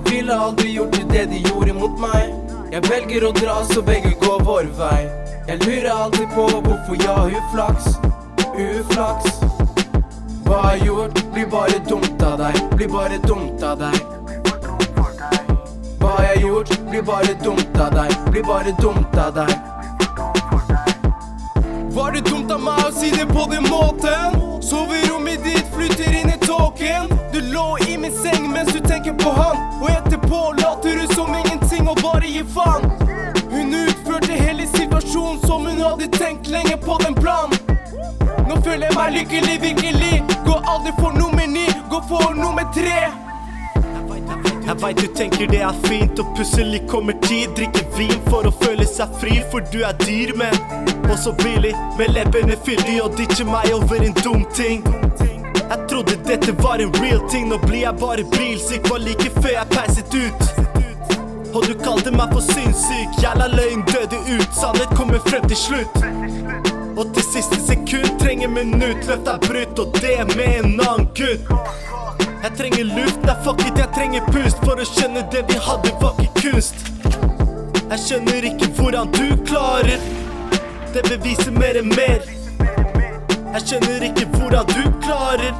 ville aldri gjort det de gjorde mot meg. Jeg velger å dra så begge går vår vei. Jeg lurer alltid på hvorfor jeg har uflaks. Uflaks. Hva jeg har gjort, blir bare dumt av deg. Blir bare dumt av deg. Hva jeg har gjort, blir bare dumt av deg. Blir bare dumt av deg. Var det dumt av meg å si det på den måten? Soverommet ditt bare gi faen. Hun utførte hele situasjonen som hun hadde tenkt lenge på den planen. Nå føler jeg meg lykkelig, virkelig. Går aldri for nummer ni, går for nummer tre. Jeg veit du tenker det er fint, og plutselig kommer tid. Drikke vin for å føle seg fri, for du er dyr, men også billig. Med leppene fyldig og ditcher meg over en dum ting. Jeg trodde dette var en real ting, nå blir jeg bare bilsyk. Var like før jeg peiset ut. Og du kalte meg for sinnssyk. Jævla løgn døde ut, sannhet kommer frem til slutt. Og til siste sekund trenger minutt, løft er brutt, og det med en annen gutt. Jeg trenger luft, nei fuck it, jeg trenger pust For å skjønne det vi hadde var ikke kunst Jeg skjønner ikke hvordan du klarer Det beviser mer enn mer Jeg skjønner ikke hvordan du klarer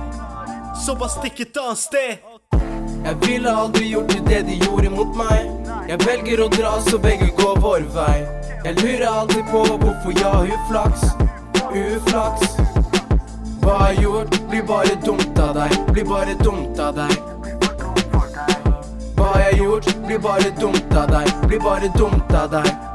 Så bare stikk et annet sted Jeg ville aldri gjort det de gjorde mot meg. Jeg velger å dra så begge går vår vei. Jeg lurer alltid på hvorfor jeg har uflaks. Uflaks. Hva jeg gjort, blir bare dumt av deg. Blir bare dumt av deg. Hva jeg har gjort, blir bare dumt av deg. Blir bare dumt av deg.